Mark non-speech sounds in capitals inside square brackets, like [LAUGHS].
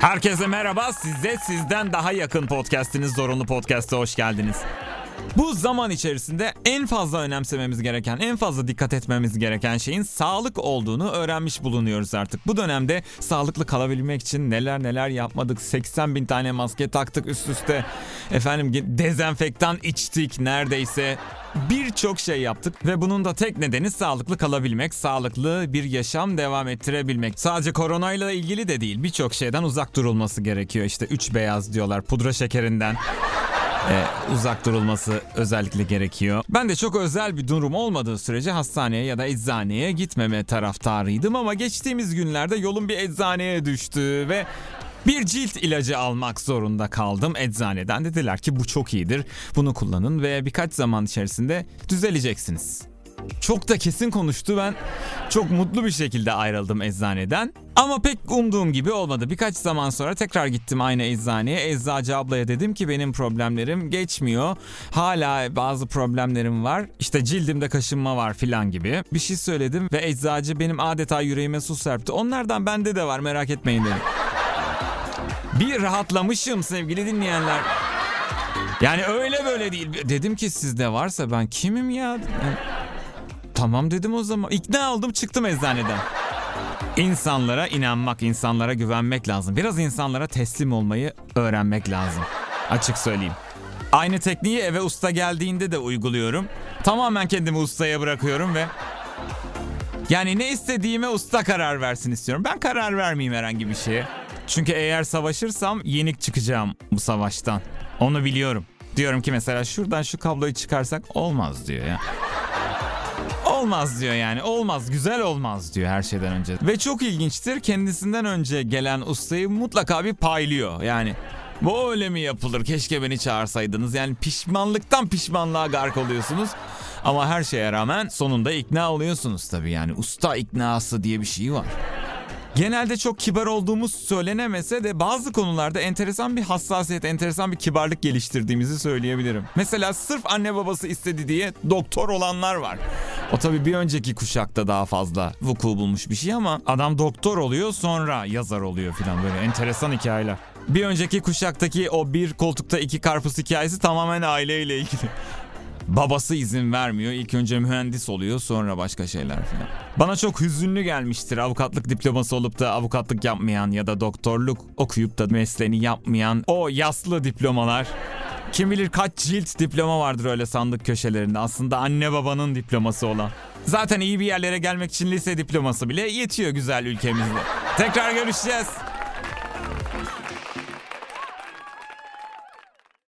Herkese merhaba. Size sizden daha yakın podcast'iniz Zorunlu Podcast'a hoş geldiniz. Bu zaman içerisinde en fazla önemsememiz gereken, en fazla dikkat etmemiz gereken şeyin sağlık olduğunu öğrenmiş bulunuyoruz artık. Bu dönemde sağlıklı kalabilmek için neler neler yapmadık. 80 bin tane maske taktık üst üste. Efendim dezenfektan içtik neredeyse. Birçok şey yaptık ve bunun da tek nedeni sağlıklı kalabilmek, sağlıklı bir yaşam devam ettirebilmek. Sadece koronayla ilgili de değil birçok şeyden uzak durulması gerekiyor. İşte üç beyaz diyorlar pudra şekerinden e, uzak durulması özellikle gerekiyor. Ben de çok özel bir durum olmadığı sürece hastaneye ya da eczaneye gitmeme taraftarıydım ama geçtiğimiz günlerde yolum bir eczaneye düştü ve bir cilt ilacı almak zorunda kaldım eczaneden. Dediler ki bu çok iyidir. Bunu kullanın ve birkaç zaman içerisinde düzeleceksiniz. Çok da kesin konuştu. Ben çok mutlu bir şekilde ayrıldım eczaneden. Ama pek umduğum gibi olmadı. Birkaç zaman sonra tekrar gittim aynı eczaneye. Eczacı ablaya dedim ki benim problemlerim geçmiyor. Hala bazı problemlerim var. İşte cildimde kaşınma var filan gibi. Bir şey söyledim ve eczacı benim adeta yüreğime su serpti. Onlardan bende de var merak etmeyin dedim. Bir rahatlamışım sevgili dinleyenler. Yani öyle böyle değil. Dedim ki sizde varsa ben kimim ya? Yani, tamam dedim o zaman. İkna oldum çıktım eczaneden. İnsanlara inanmak, insanlara güvenmek lazım. Biraz insanlara teslim olmayı öğrenmek lazım. Açık söyleyeyim. Aynı tekniği eve usta geldiğinde de uyguluyorum. Tamamen kendimi ustaya bırakıyorum ve yani ne istediğime usta karar versin istiyorum. Ben karar vermeyeyim herhangi bir şeye. Çünkü eğer savaşırsam yenik çıkacağım bu savaştan. Onu biliyorum. Diyorum ki mesela şuradan şu kabloyu çıkarsak olmaz diyor ya. Olmaz diyor yani. Olmaz, güzel olmaz diyor her şeyden önce. Ve çok ilginçtir. Kendisinden önce gelen ustayı mutlaka bir paylıyor. Yani bu öyle mi yapılır? Keşke beni çağırsaydınız. Yani pişmanlıktan pişmanlığa gark oluyorsunuz. Ama her şeye rağmen sonunda ikna oluyorsunuz tabii yani. Usta iknası diye bir şey var. Genelde çok kibar olduğumuz söylenemese de bazı konularda enteresan bir hassasiyet, enteresan bir kibarlık geliştirdiğimizi söyleyebilirim. Mesela sırf anne babası istedi diye doktor olanlar var. O tabii bir önceki kuşakta daha fazla vuku bulmuş bir şey ama adam doktor oluyor sonra yazar oluyor filan böyle enteresan hikayeler. Bir önceki kuşaktaki o bir koltukta iki karpuz hikayesi tamamen aileyle ilgili. [LAUGHS] Babası izin vermiyor. İlk önce mühendis oluyor sonra başka şeyler falan. Bana çok hüzünlü gelmiştir avukatlık diploması olup da avukatlık yapmayan ya da doktorluk okuyup da mesleğini yapmayan o yaslı diplomalar. Kim bilir kaç cilt diploma vardır öyle sandık köşelerinde. Aslında anne babanın diploması olan. Zaten iyi bir yerlere gelmek için lise diploması bile yetiyor güzel ülkemizde. Tekrar görüşeceğiz.